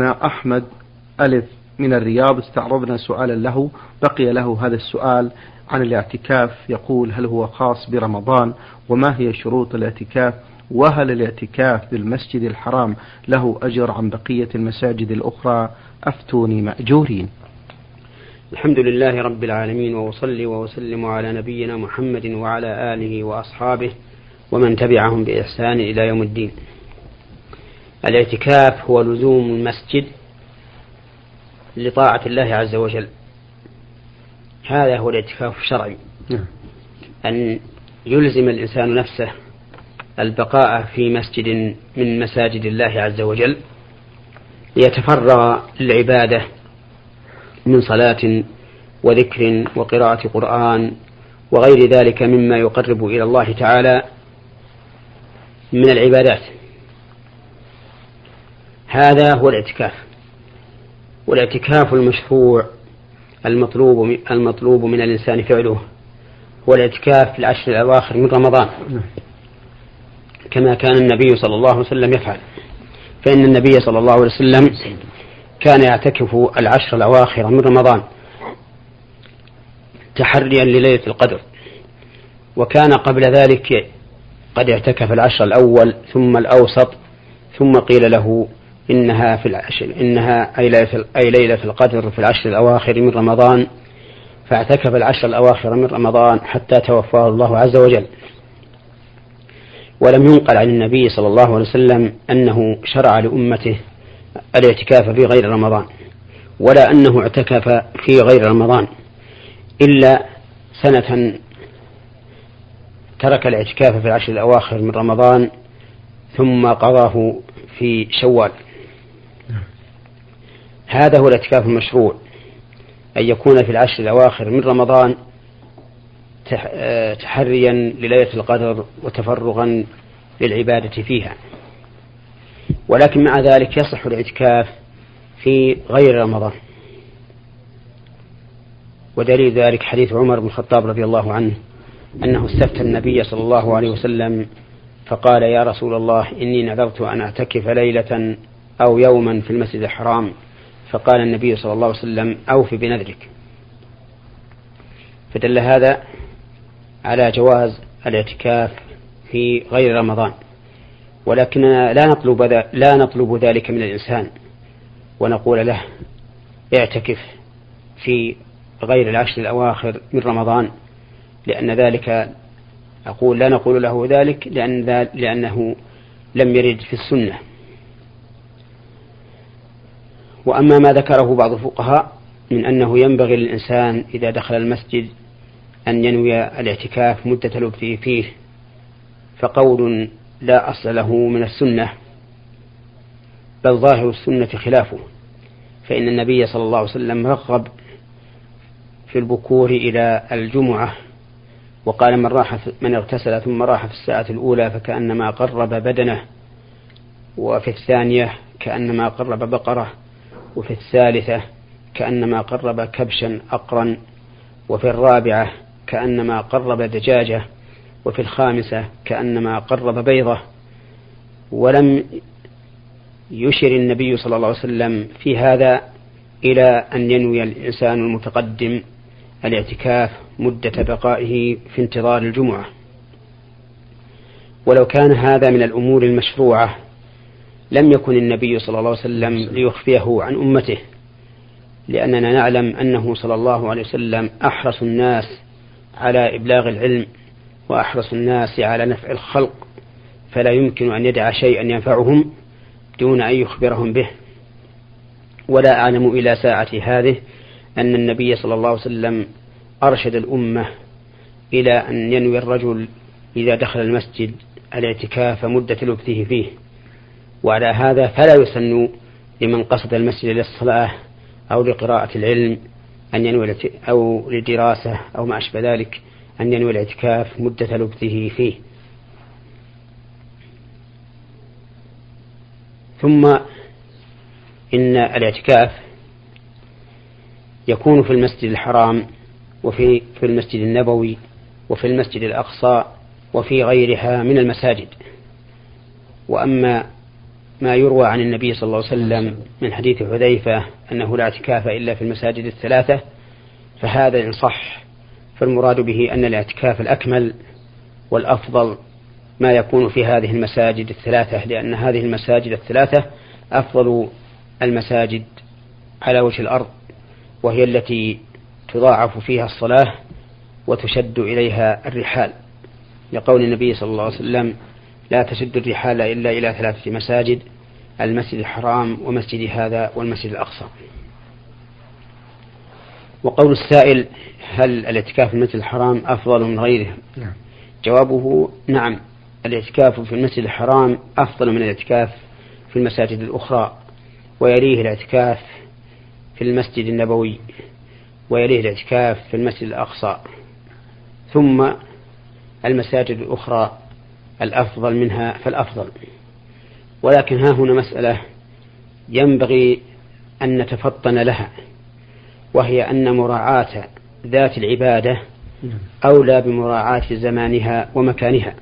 أحمد ألف من الرياض استعرضنا سؤالا له بقي له هذا السؤال عن الاعتكاف يقول هل هو خاص برمضان؟ وما هي شروط الاعتكاف؟ وهل الاعتكاف بالمسجد الحرام له أجر عن بقية المساجد الأخرى؟ أفتوني مأجورين. الحمد لله رب العالمين وأصلي وأسلم على نبينا محمد وعلى آله وأصحابه ومن تبعهم بإحسان إلى يوم الدين. الاعتكاف هو لزوم المسجد لطاعة الله عز وجل. هذا هو الاعتكاف الشرعي. نعم. أن يلزم الإنسان نفسه البقاء في مسجد من مساجد الله عز وجل ليتفرغ للعبادة من صلاة وذكر وقراءة قرآن وغير ذلك مما يقرب إلى الله تعالى من العبادات. هذا هو الاعتكاف. والاعتكاف المشروع المطلوب المطلوب من الإنسان فعله هو الاعتكاف في العشر الأواخر من رمضان. كما كان النبي صلى الله عليه وسلم يفعل. فإن النبي صلى الله عليه وسلم كان يعتكف العشر الأواخر من رمضان تحريا لليلة القدر. وكان قبل ذلك قد اعتكف العشر الأول ثم الأوسط ثم قيل له إنها في العشر إنها أي ليلة, أي ليلة القدر في العشر الأواخر من رمضان فاعتكف العشر الأواخر من رمضان حتى توفاه الله عز وجل. ولم ينقل عن النبي صلى الله عليه وسلم أنه شرع لأمته الاعتكاف في غير رمضان ولا أنه اعتكف في غير رمضان إلا سنة ترك الاعتكاف في العشر الأواخر من رمضان ثم قضاه في شوال. هذا هو الاعتكاف المشروع أن يكون في العشر الأواخر من رمضان تحريا لليلة القدر وتفرغا للعبادة فيها. ولكن مع ذلك يصح الاعتكاف في غير رمضان. ودليل ذلك حديث عمر بن الخطاب رضي الله عنه أنه استفتى النبي صلى الله عليه وسلم فقال يا رسول الله إني نذرت أن أعتكف ليلة أو يوما في المسجد الحرام. فقال النبي صلى الله عليه وسلم أوف بنذرك. فدل هذا على جواز الاعتكاف في غير رمضان. ولكننا لا نطلب لا نطلب ذلك من الإنسان. ونقول له اعتكف في غير العشر الأواخر من رمضان لأن ذلك أقول لا نقول له ذلك لأن لأنه لم يرد في السنة. وأما ما ذكره بعض الفقهاء من أنه ينبغي للإنسان إذا دخل المسجد أن ينوي الاعتكاف مدة لبثه فيه فقول لا أصل له من السنة بل ظاهر السنة خلافه فإن النبي صلى الله عليه وسلم رغب في البكور إلى الجمعة وقال من راح من اغتسل ثم راح في الساعة الأولى فكأنما قرب بدنه وفي الثانية كأنما قرب بقرة. وفي الثالثة كأنما قرب كبشا أقرا وفي الرابعة كأنما قرب دجاجة وفي الخامسة كأنما قرب بيضة. ولم يشر النبي صلى الله عليه وسلم في هذا إلى أن ينوي الإنسان المتقدم الاعتكاف مدة بقائه في انتظار الجمعة. ولو كان هذا من الأمور المشروعة لم يكن النبي صلى الله عليه وسلم ليخفيه عن أمته لأننا نعلم أنه صلى الله عليه وسلم أحرص الناس على إبلاغ العلم وأحرص الناس على نفع الخلق فلا يمكن أن يدع شيئا ينفعهم دون أن يخبرهم به. ولا أعلم إلى ساعة هذه أن النبي صلى الله عليه وسلم أرشد الأمة إلى أن ينوي الرجل إذا دخل المسجد الاعتكاف مدة لبثه فيه. وعلى هذا فلا يسن لمن قصد المسجد للصلاة أو لقراءة العلم أن ينوي أو لدراسة أو ما أشبه ذلك أن ينوي الاعتكاف مدة لبثه فيه. ثم إن الاعتكاف يكون في المسجد الحرام وفي في المسجد النبوي وفي المسجد الأقصى وفي غيرها من المساجد. وأما ما يروى عن النبي صلى الله عليه وسلم من حديث حذيفة أنه لا اعتكاف إلا في المساجد الثلاثة فهذا إن صح فالمراد به أن الاعتكاف الأكمل والأفضل ما يكون في هذه المساجد الثلاثة لأن هذه المساجد الثلاثة أفضل المساجد على وجه الأرض وهي التي تضاعف فيها الصلاة وتشد إليها الرحال. لقول النبي صلى الله عليه وسلم لا تشد الرحال إلا إلى ثلاثة مساجد المسجد الحرام ومسجد هذا والمسجد الأقصى. وقول السائل هل الاعتكاف في المسجد الحرام أفضل من غيره؟ نعم. جوابه نعم الاعتكاف في المسجد الحرام أفضل من الاعتكاف في المساجد الأخرى ويليه الاعتكاف في المسجد النبوي ويليه الاعتكاف في المسجد الأقصى. ثم المساجد الأخرى. الأفضل منها فالأفضل. ولكن ها هنا مسألة ينبغي أن نتفطن لها وهي أن مراعاة ذات العبادة أولى بمراعاة زمانها ومكانها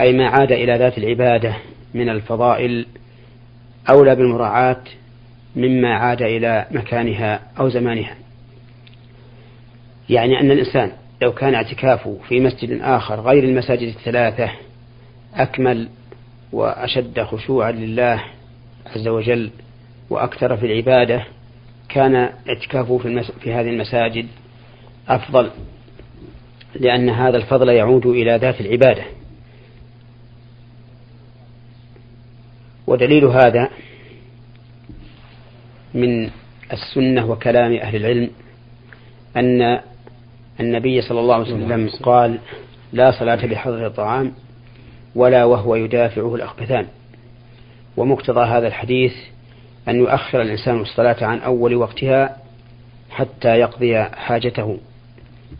أي ما عاد إلى ذات العبادة من الفضائل أولى بالمراعاة مما عاد إلى مكانها أو زمانها. يعني أن الإنسان لو كان اعتكافه في مسجد آخر غير المساجد الثلاثة أكمل وأشد خشوعا لله عز وجل وأكثر في العبادة كان اعتكافه في, المس... في هذه المساجد أفضل لأن هذا الفضل يعود إلى ذات العبادة. ودليل هذا من السنة وكلام أهل العلم أن النبي صلى الله عليه وسلم قال لا صلاة بحضر الطعام ولا وهو يدافعه الأخبثان ومقتضى هذا الحديث أن يؤخر الإنسان الصلاة عن أول وقتها حتى يقضي حاجته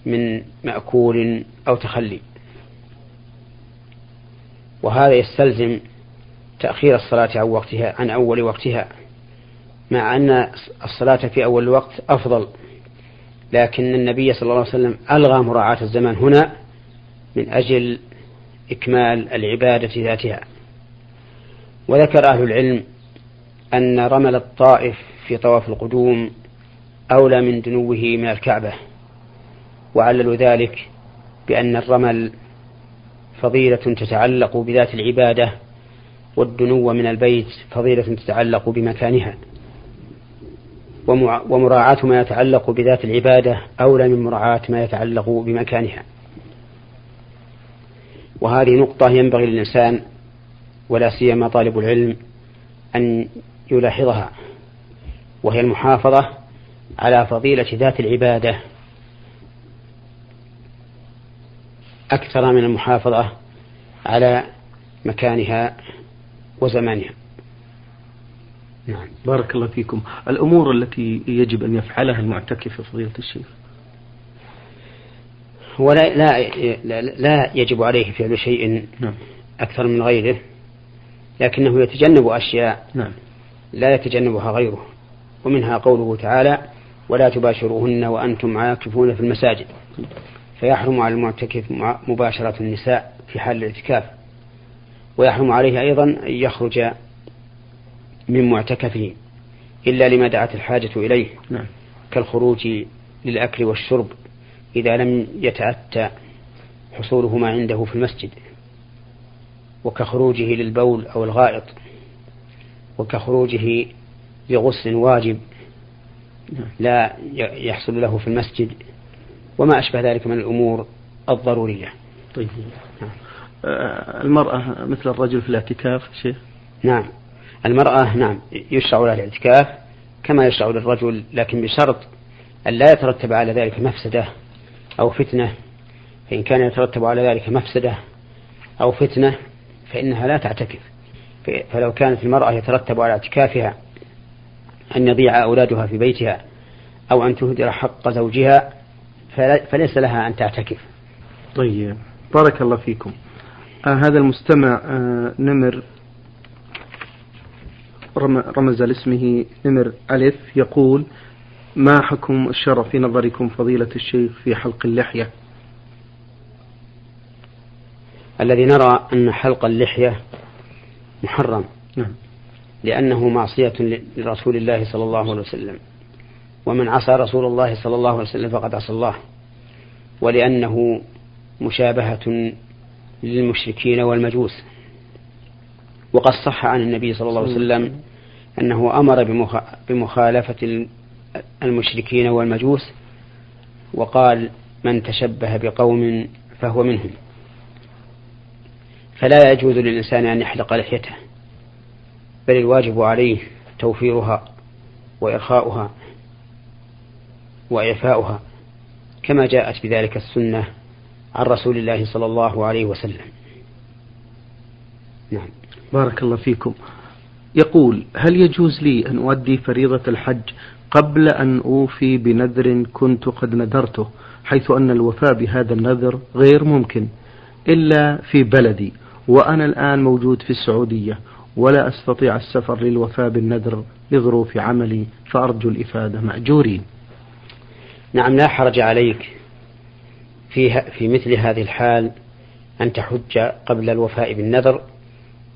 من مأكول أو تخلي. وهذا يستلزم تأخير الصلاة عن وقتها عن أول وقتها مع أن الصلاة في أول الوقت أفضل. لكن النبي صلى الله عليه وسلم ألغى مراعاة الزمان هنا من أجل إكمال العبادة ذاتها. وذكر أهل العلم أن رمل الطائف في طواف القدوم أولى من دنوه من الكعبة وعللوا ذلك بأن الرمل فضيلة تتعلق بذات العبادة والدنو من البيت فضيلة تتعلق بمكانها. ومراعاة ما يتعلق بذات العبادة أولى من مراعاة ما يتعلق بمكانها. وهذه نقطة ينبغي للإنسان ولا سيما طالب العلم أن يلاحظها وهي المحافظة على فضيلة ذات العبادة. أكثر من المحافظة على مكانها وزمانها. نعم. بارك الله فيكم. الأمور التي يجب أن يفعلها المعتكف فضيلة الشيخ. ولا لا, لا, لا يجب عليه فعل شيء نعم. أكثر من غيره لكنه يتجنب أشياء نعم. لا يتجنبها غيره ومنها قوله تعالى ولا تباشروهن وأنتم عاكفون في المساجد فيحرم على المعتكف مباشرة النساء في حال الاعتكاف ويحرم عليه أيضا أن يخرج من معتكفه إلا لما دعت الحاجة إليه نعم. كالخروج للأكل والشرب إذا لم يتأتى حصوله ما عنده في المسجد وكخروجه للبول أو الغائط وكخروجه لغسل واجب. لا يحصل له في المسجد وما أشبه ذلك من الأمور الضرورية. طيب. المرأة مثل الرجل في الاعتكاف شيخ؟ نعم. المرأة نعم يشرع لها الاعتكاف كما يشرع للرجل لكن بشرط أن لا يترتب على ذلك مفسدة أو فتنة فإن كان يترتب على ذلك مفسدة أو فتنة فإنها لا تعتكف. فلو كانت المرأة يترتب على اعتكافها أن يضيع أولادها في بيتها أو أن تهدر حق زوجها فليس لها أن تعتكف. طيب. بارك الله فيكم. آه هذا المستمع آه نمر رمز لاسمه نمر ألف يقول ما حكم الشرع في نظركم فضيلة الشيخ في حلق اللحية؟ الذي نرى أن حلق اللحية محرم. نعم. لأنه معصية لرسول الله صلى الله عليه وسلم. ومن عصى رسول الله صلى الله عليه وسلم فقد عصى الله. ولأنه مشابهة للمشركين والمجوس. وقد صح عن النبي صلى الله عليه وسلم أنه أمر بمخالفة المشركين والمجوس وقال من تشبه بقوم فهو منهم. فلا يجوز للإنسان أن يحلق لحيته بل الواجب عليه توفيرها وإرخاؤها وإعفاؤها كما جاءت بذلك السنة عن رسول الله صلى الله عليه وسلم. نعم. بارك الله فيكم. يقول هل يجوز لي أن أؤدي فريضة الحج قبل أن أوفي بنذر كنت قد نذرته حيث أن الوفاء بهذا النذر غير ممكن إلا في بلدي وأنا الآن موجود في السعودية ولا أستطيع السفر للوفاء بالنذر لظروف عملي فأرجو الإفادة مأجورين. نعم لا حرج عليك. في, في مثل هذه الحال أن تحج قبل الوفاء بالنذر.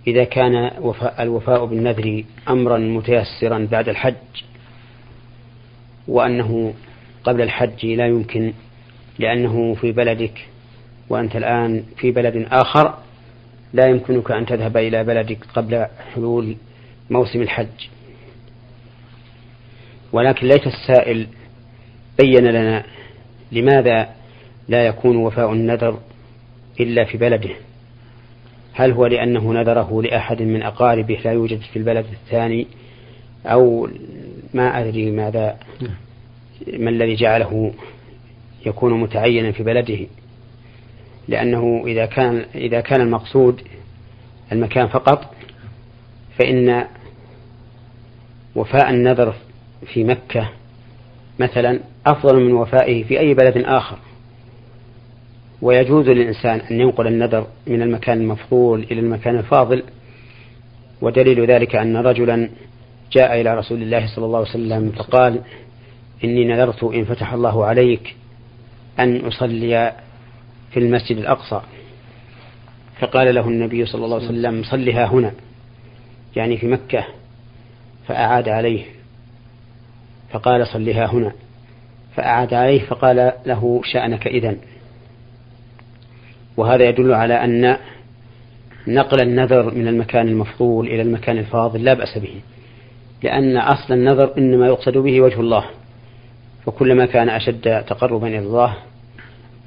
إذا كان وفاء الوفاء بالنذر أمرا متيسرا بعد الحج وأنه قبل الحج لا يمكن لأنه في بلدك وأنت الآن في بلد آخر لا يمكنك أن تذهب إلى بلدك قبل حلول موسم الحج. ولكن ليت السائل بين لنا لماذا لا يكون وفاء النذر إلا في بلده؟ هل هو لأنه نذره لأحد من أقاربه لا يوجد في البلد الثاني أو ما أدري ماذا ما الذي جعله يكون متعينا في بلده. لأنه إذا كان إذا كان المقصود المكان فقط فإن وفاء النذر في مكة مثلا أفضل من وفائه في أي بلد آخر. ويجوز للإنسان أن ينقل النذر من المكان المفضول إلى المكان الفاضل ودليل ذلك أن رجلا جاء إلى رسول الله صلى الله عليه وسلم فقال إني نذرت إن فتح الله عليك أن أصلي في المسجد الأقصى. فقال له النبي صلى الله عليه وسلم صلها هنا يعني في مكة فأعاد عليه. فقال صلها هنا. فأعاد عليه فقال له شأنك إذن. وهذا يدل على أن نقل النذر من المكان المفضول إلى المكان الفاضل لا بأس به. لأن أصل النذر إنما يقصد به وجه الله. فكلما كان أشد تقربا إلى الله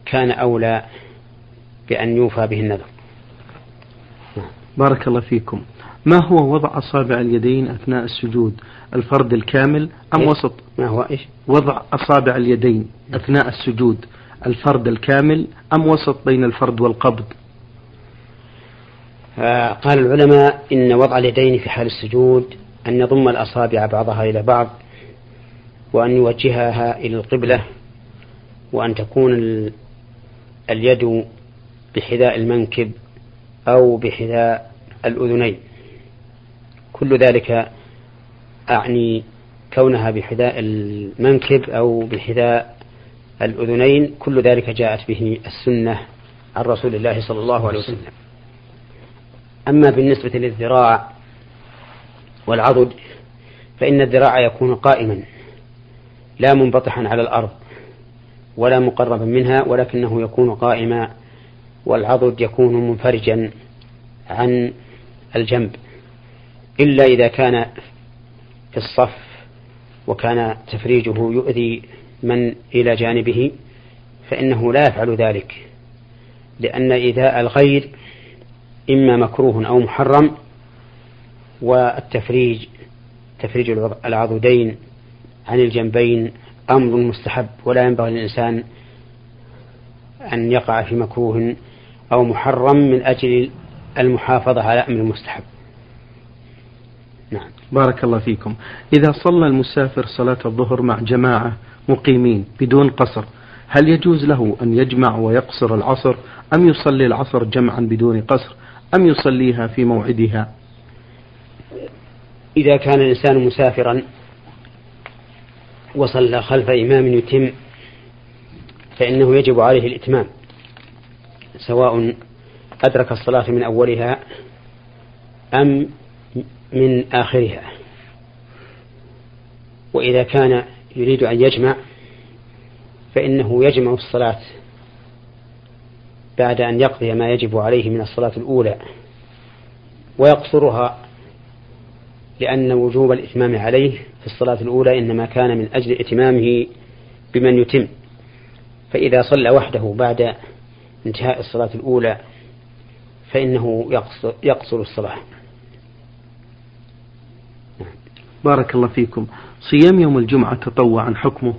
كان أولى بأن يوفى به النذر. بارك الله فيكم. ما هو وضع أصابع اليدين أثناء السجود؟ الفرد الكامل أم إيه؟ وسط؟ ما هو إيش؟ وضع أصابع اليدين أثناء السجود الفرد الكامل أم وسط بين الفرد والقبض؟ آه قال العلماء إن وضع اليدين في حال السجود أن يضم الأصابع بعضها إلى بعض وأن يوجهها إلى القبلة وأن تكون اليد بحذاء المنكب أو بحذاء الأذنين. كل ذلك أعني كونها بحذاء المنكب أو بحذاء الأذنين. كل ذلك جاءت به السنة عن رسول الله صلى الله عليه وسلم. أما بالنسبة للذراع والعضد فإن الذراع يكون قائما لا منبطحا على الأرض ولا مقربا منها ولكنه يكون قائما والعضد يكون منفرجا عن الجنب إلا إذا كان في الصف وكان تفريجه يؤذي من إلى جانبه فإنه لا يفعل ذلك لأن إيذاء الغير إما مكروه أو محرم والتفريج تفريج العضدين عن الجنبين أمر مستحب ولا ينبغي للإنسان أن يقع في مكروه أو محرم من أجل المحافظة على أمر مستحب. نعم. بارك الله فيكم. إذا صلى المسافر صلاة الظهر مع جماعة مقيمين بدون قصر هل يجوز له أن يجمع ويقصر العصر أم يصلي العصر جمعا بدون قصر أم يصليها في موعدها؟ إذا كان الإنسان مسافرا وصلى خلف إمام يتم فإنه يجب عليه الإتمام سواء أدرك الصلاة من أولها أم من آخرها. وإذا كان يريد أن يجمع فإنه يجمع الصلاة بعد أن يقضي ما يجب عليه من الصلاة الأولى ويقصرها لأن وجوب الإتمام عليه في الصلاة الأولى إنما كان من أجل إتمامه بمن يتم. فإذا صلى وحده بعد انتهاء الصلاة الأولى فإنه يقصر, يقصر الصلاة. بارك الله فيكم. صيام يوم الجمعة تطوعا حكمه؟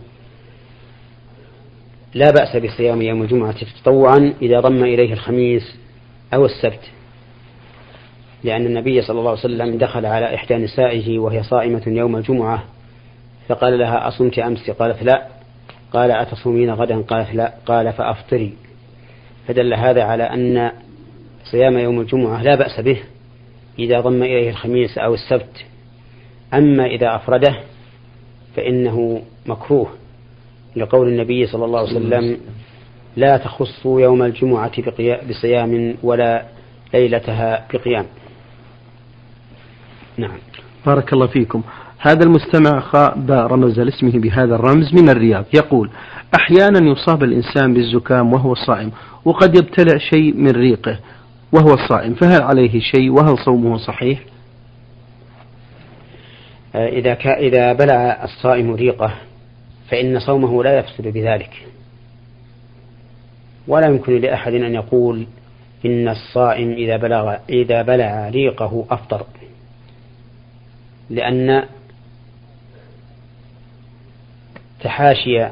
لا بأس بصيام يوم الجمعة تطوعا إذا ضم إليه الخميس أو السبت. لأن النبي صلى الله عليه وسلم دخل على إحدى نسائه وهي صائمة يوم الجمعة فقال لها أصمت أمس؟ قالت لا. قال أتصومين غدا؟ قالت لا. قال فأفطري. فدل هذا على أن صيام يوم الجمعة لا بأس به إذا ضم إليه الخميس أو السبت. أما إذا أفرده فإنه مكروه لقول النبي صلى الله عليه وسلم لا تخصوا يوم الجمعة بصيام ولا ليلتها بقيام. نعم. بارك الله فيكم. هذا المستمع خاء رمز لاسمه بهذا الرمز من الرياض. يقول أحيانا يصاب الإنسان بالزكام وهو صائم وقد يبتلع شيء من ريقه وهو صائم فهل عليه شيء؟ وهل صومه صحيح؟ آه، إذا إذا بلع الصائم ريقه فإن صومه لا يفسد بذلك. ولا يمكن لأحد أن يقول إن الصائم إذا بلغ إذا بلع ريقه أفطر. لأن تحاشي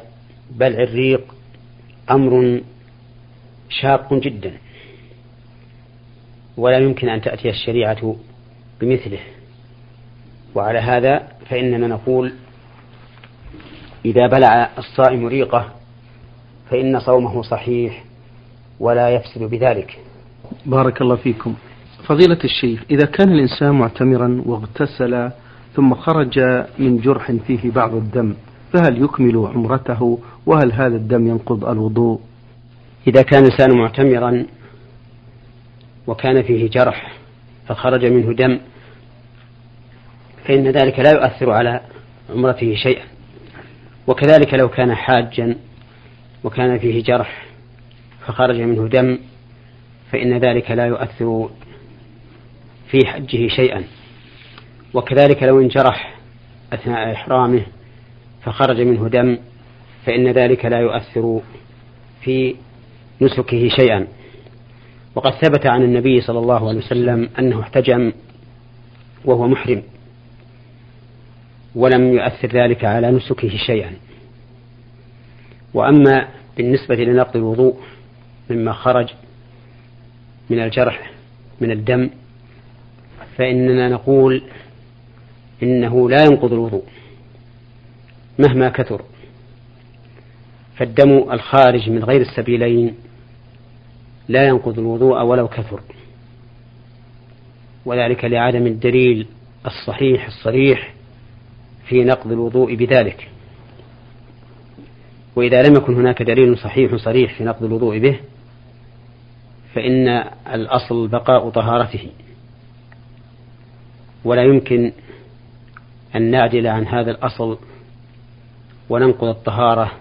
بلع الريق أمر شاق جدا ولا يمكن أن تأتي الشريعة بمثله. وعلى هذا فإننا نقول إذا بلع الصائم ريقه فإن صومه صحيح ولا يفسد بذلك. بارك الله فيكم. فضيلة الشيخ إذا كان الإنسان معتمرا واغتسل ثم خرج من جرح فيه بعض الدم فهل يكمل عمرته؟ وهل هذا الدم ينقض الوضوء؟ إذا كان الإنسان معتمرا وكان فيه جرح فخرج منه دم فإن ذلك لا يؤثر على عمرته شيئا. وكذلك لو كان حاجا وكان فيه جرح فخرج منه دم فإن ذلك لا يؤثر في حجه شيئا. وكذلك لو انجرح أثناء إحرامه فخرج منه دم فإن ذلك لا يؤثر في نسكه شيئا. وقد ثبت عن النبي صلى الله عليه وسلم أنه احتجم وهو محرم ولم يؤثر ذلك على نسكه شيئا. وأما بالنسبة لنقض الوضوء مما خرج من الجرح من الدم فإننا نقول إنه لا ينقض الوضوء مهما كثر. فالدم الخارج من غير السبيلين لا ينقض الوضوء ولو كثر. وذلك لعدم الدليل الصحيح الصريح في نقض الوضوء بذلك. وإذا لم يكن هناك دليل صحيح صريح في نقض الوضوء به فإن الأصل بقاء طهارته. ولا يمكن أن نعدل عن هذا الأصل وننقض الطهارة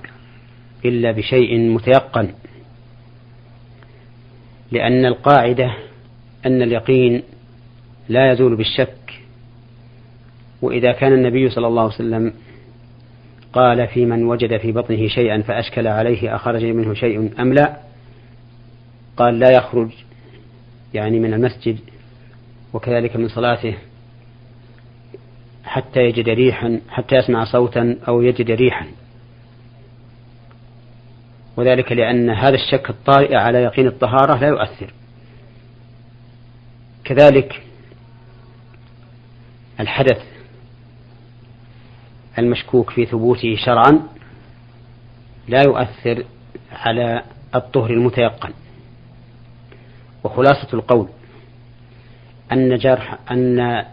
إلا بشيء متيقن لأن القاعدة أن اليقين لا يزول بالشك. وإذا كان النبي صلى الله عليه وسلم قال في من وجد في بطنه شيئا فأشكل عليه أخرج منه شيء أم لا قال لا يخرج يعني من المسجد وكذلك من صلاته. حتى يجد ريحا حتى يسمع صوتا أو يجد ريحا. وذلك لأن هذا الشك الطارئ على يقين الطهارة لا يؤثر. كذلك الحدث المشكوك في ثبوته شرعا لا يؤثر على الطهر المتيقن. وخلاصة القول أن جرح أن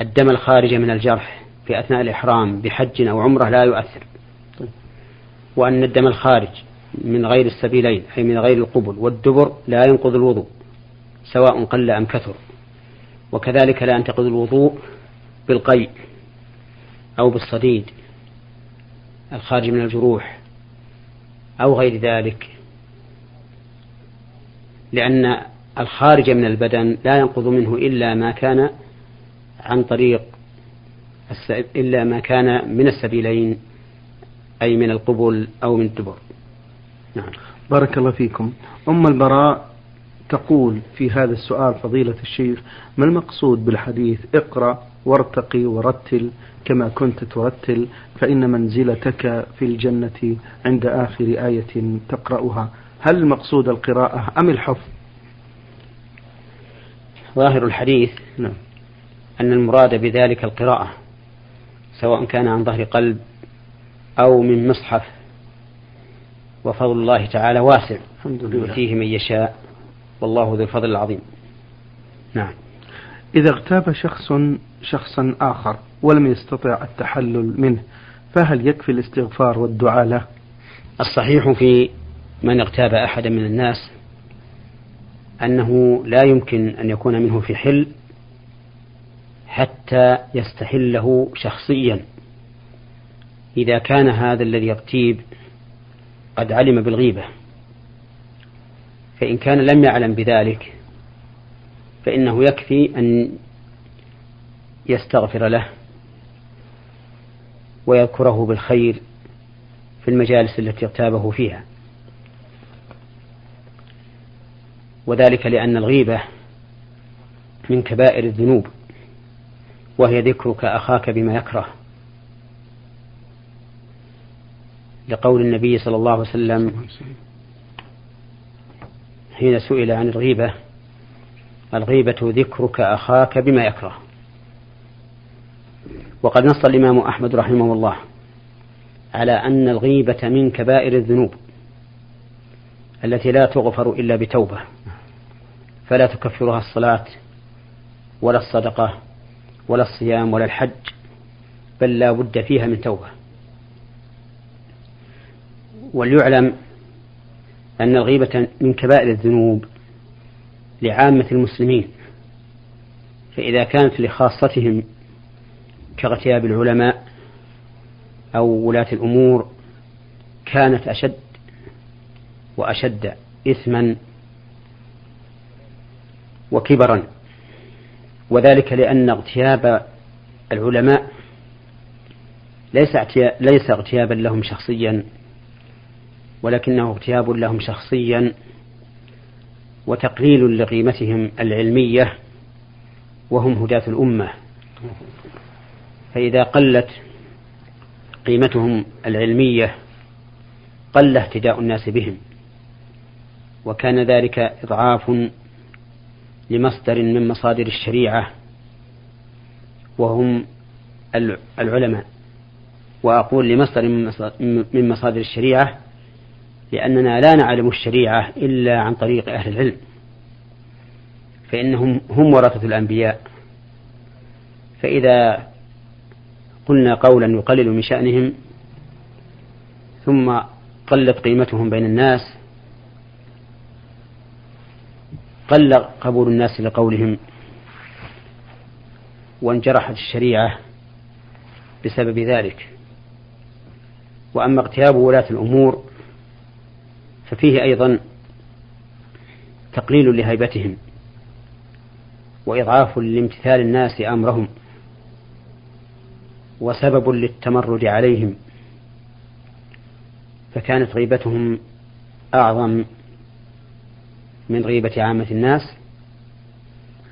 الدم الخارج من الجرح في أثناء الإحرام بحج أو عمرة لا يؤثر. وأن الدم الخارج من غير السبيلين أي من غير القبل والدبر لا ينقض الوضوء سواء قل أم كثر. وكذلك لا ينتقض الوضوء بالقيء أو بالصديد الخارج من الجروح أو غير ذلك. لأن الخارج من البدن لا ينقض منه إلا ما كان عن طريق إلا ما كان من السبيلين أي من القبل أو من الدبر. نعم. بارك الله فيكم. أم البراء تقول في هذا السؤال فضيلة الشيخ ما المقصود بالحديث؟ اقرأ وارتقي ورتل كما كنت ترتل فإن منزلتك في الجنة عند آخر آية تقرأها. هل المقصود القراءة أم الحفظ؟ ظاهر الحديث. نعم. أن المراد بذلك القراءة سواء كان عن ظهر قلب أو من مصحف. وفضل الله تعالى واسع يؤتيه من يشاء. والله ذو الفضل العظيم. نعم. إذا اغتاب شخص شخصا آخر ولم يستطع التحلل منه فهل يكفي الاستغفار والدعاء له؟ الصحيح في من اغتاب أحدا من الناس أنه لا يمكن أن يكون منه في حل حتى يستحله شخصيا. إذا كان هذا الذي يغتيب قد علم بالغيبة فإن كان لم يعلم بذلك فإنه يكفي أن يستغفر له ويذكره بالخير في المجالس التي اغتابه فيها. وذلك لأن الغيبة من كبائر الذنوب. وهي ذكرك أخاك بما يكره. لقول النبي صلى الله عليه وسلم حين سئل عن الغيبة الغيبة ذكرك أخاك بما يكره. وقد نص الإمام أحمد رحمه الله على أن الغيبة من كبائر الذنوب التي لا تغفر إلا بتوبة فلا تكفرها الصلاة ولا الصدقة ولا الصيام ولا الحج بل لا بد فيها من توبة. وليعلم أن الغيبة من كبائر الذنوب لعامة المسلمين فإذا كانت لخاصتهم كاغتياب العلماء أو ولاة الأمور كانت أشد وأشد إثما وكبرا. وذلك لأن اغتياب العلماء ليس ليس اغتيابا لهم شخصيا ولكنه اغتياب لهم شخصيا وتقليل لقيمتهم العلمية وهم هداة الأمة. فإذا قلت قيمتهم العلمية قل اهتداء الناس بهم وكان ذلك إضعاف لمصدر من مصادر الشريعة وهم العلماء. وأقول لمصدر من مصادر الشريعة لأننا لا نعلم الشريعة إلا عن طريق أهل العلم. فإنهم هم ورثة الأنبياء. فإذا قلنا قولا يقلل من شأنهم ثم قلت قيمتهم بين الناس قل قبول الناس لقولهم وانجرحت الشريعة بسبب ذلك. وأما اغتياب ولاة الأمور ففيه أيضا تقليل لهيبتهم وإضعاف لامتثال الناس أمرهم وسبب للتمرد عليهم فكانت غيبتهم أعظم من غيبة عامة الناس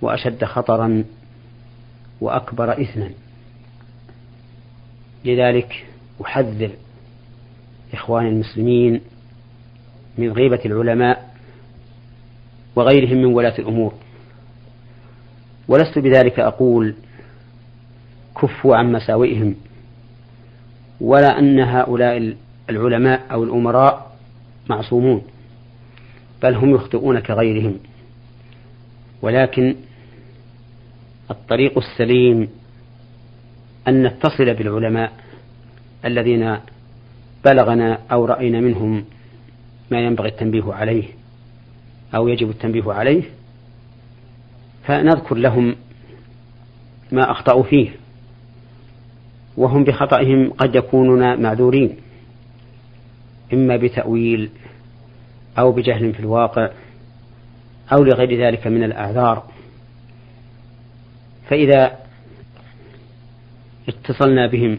وأشد خطرا وأكبر إثما. لذلك أحذر إخوان المسلمين من غيبة العلماء وغيرهم من ولاة الأمور. ولست بذلك أقول كفوا عن مساوئهم ولا أن هؤلاء العلماء أو الأمراء معصومون. بل هم يخطئون كغيرهم. ولكن الطريق السليم أن نتصل بالعلماء الذين بلغنا أو رأينا منهم ما ينبغي التنبيه عليه أو يجب التنبيه عليه فنذكر لهم ما أخطأوا فيه. وهم بخطئهم قد يكونون معذورين إما بتأويل أو بجهل في الواقع أو لغير ذلك من الأعذار. فإذا اتصلنا بهم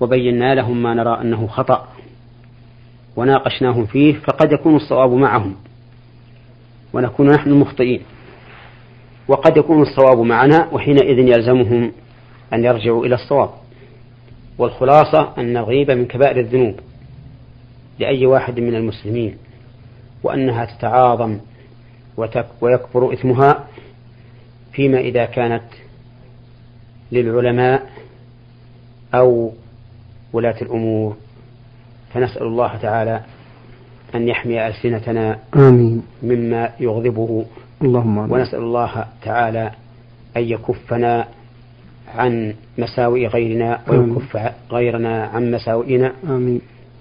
وبينا لهم ما نرى أنه خطأ وناقشناهم فيه فقد يكون الصواب معهم ونكون نحن المخطئين وقد يكون الصواب معنا وحينئذ يلزمهم أن يرجعوا إلى الصواب. والخلاصة أن الغيبة من كبائر الذنوب لأي واحد من المسلمين. وأنها تتعاظم ويكبر إثمها فيما إذا كانت للعلماء أو ولاة الأمور. فنسأل الله تعالى أن يحمي ألسنتنا آمين. مما يغضبه. اللهم آمين. ونسأل الله تعالى أن يكفنا عن مساوئ غيرنا ويكف غيرنا عن مساوئنا. آمين.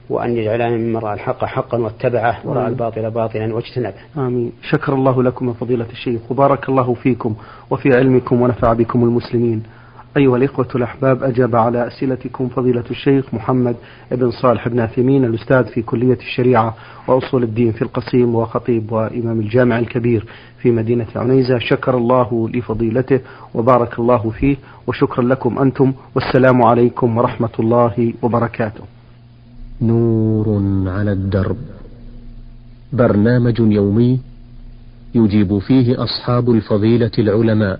وأن يجعلنا ممن رأى الحق حقا واتبعه ورأى الباطل باطلا واجتنبه. آمين. شكر الله لكم فضيلة الشيخ. وبارك الله فيكم وفي علمكم ونفع بكم المسلمين. أيها الإخوة الأحباب أجاب على أسئلتكم فضيلة الشيخ محمد بن صالح بن عثيمين الأستاذ في كلية الشريعة وأصول الدين في القصيم وخطيب وإمام الجامع الكبير في مدينة عنيزة. شكر الله لفضيلته وبارك الله فيه وشكرا لكم أنتم. والسلام عليكم ورحمة الله وبركاته. نور على الدرب. برنامج يومي يجيب فيه أصحاب الفضيلة العلماء.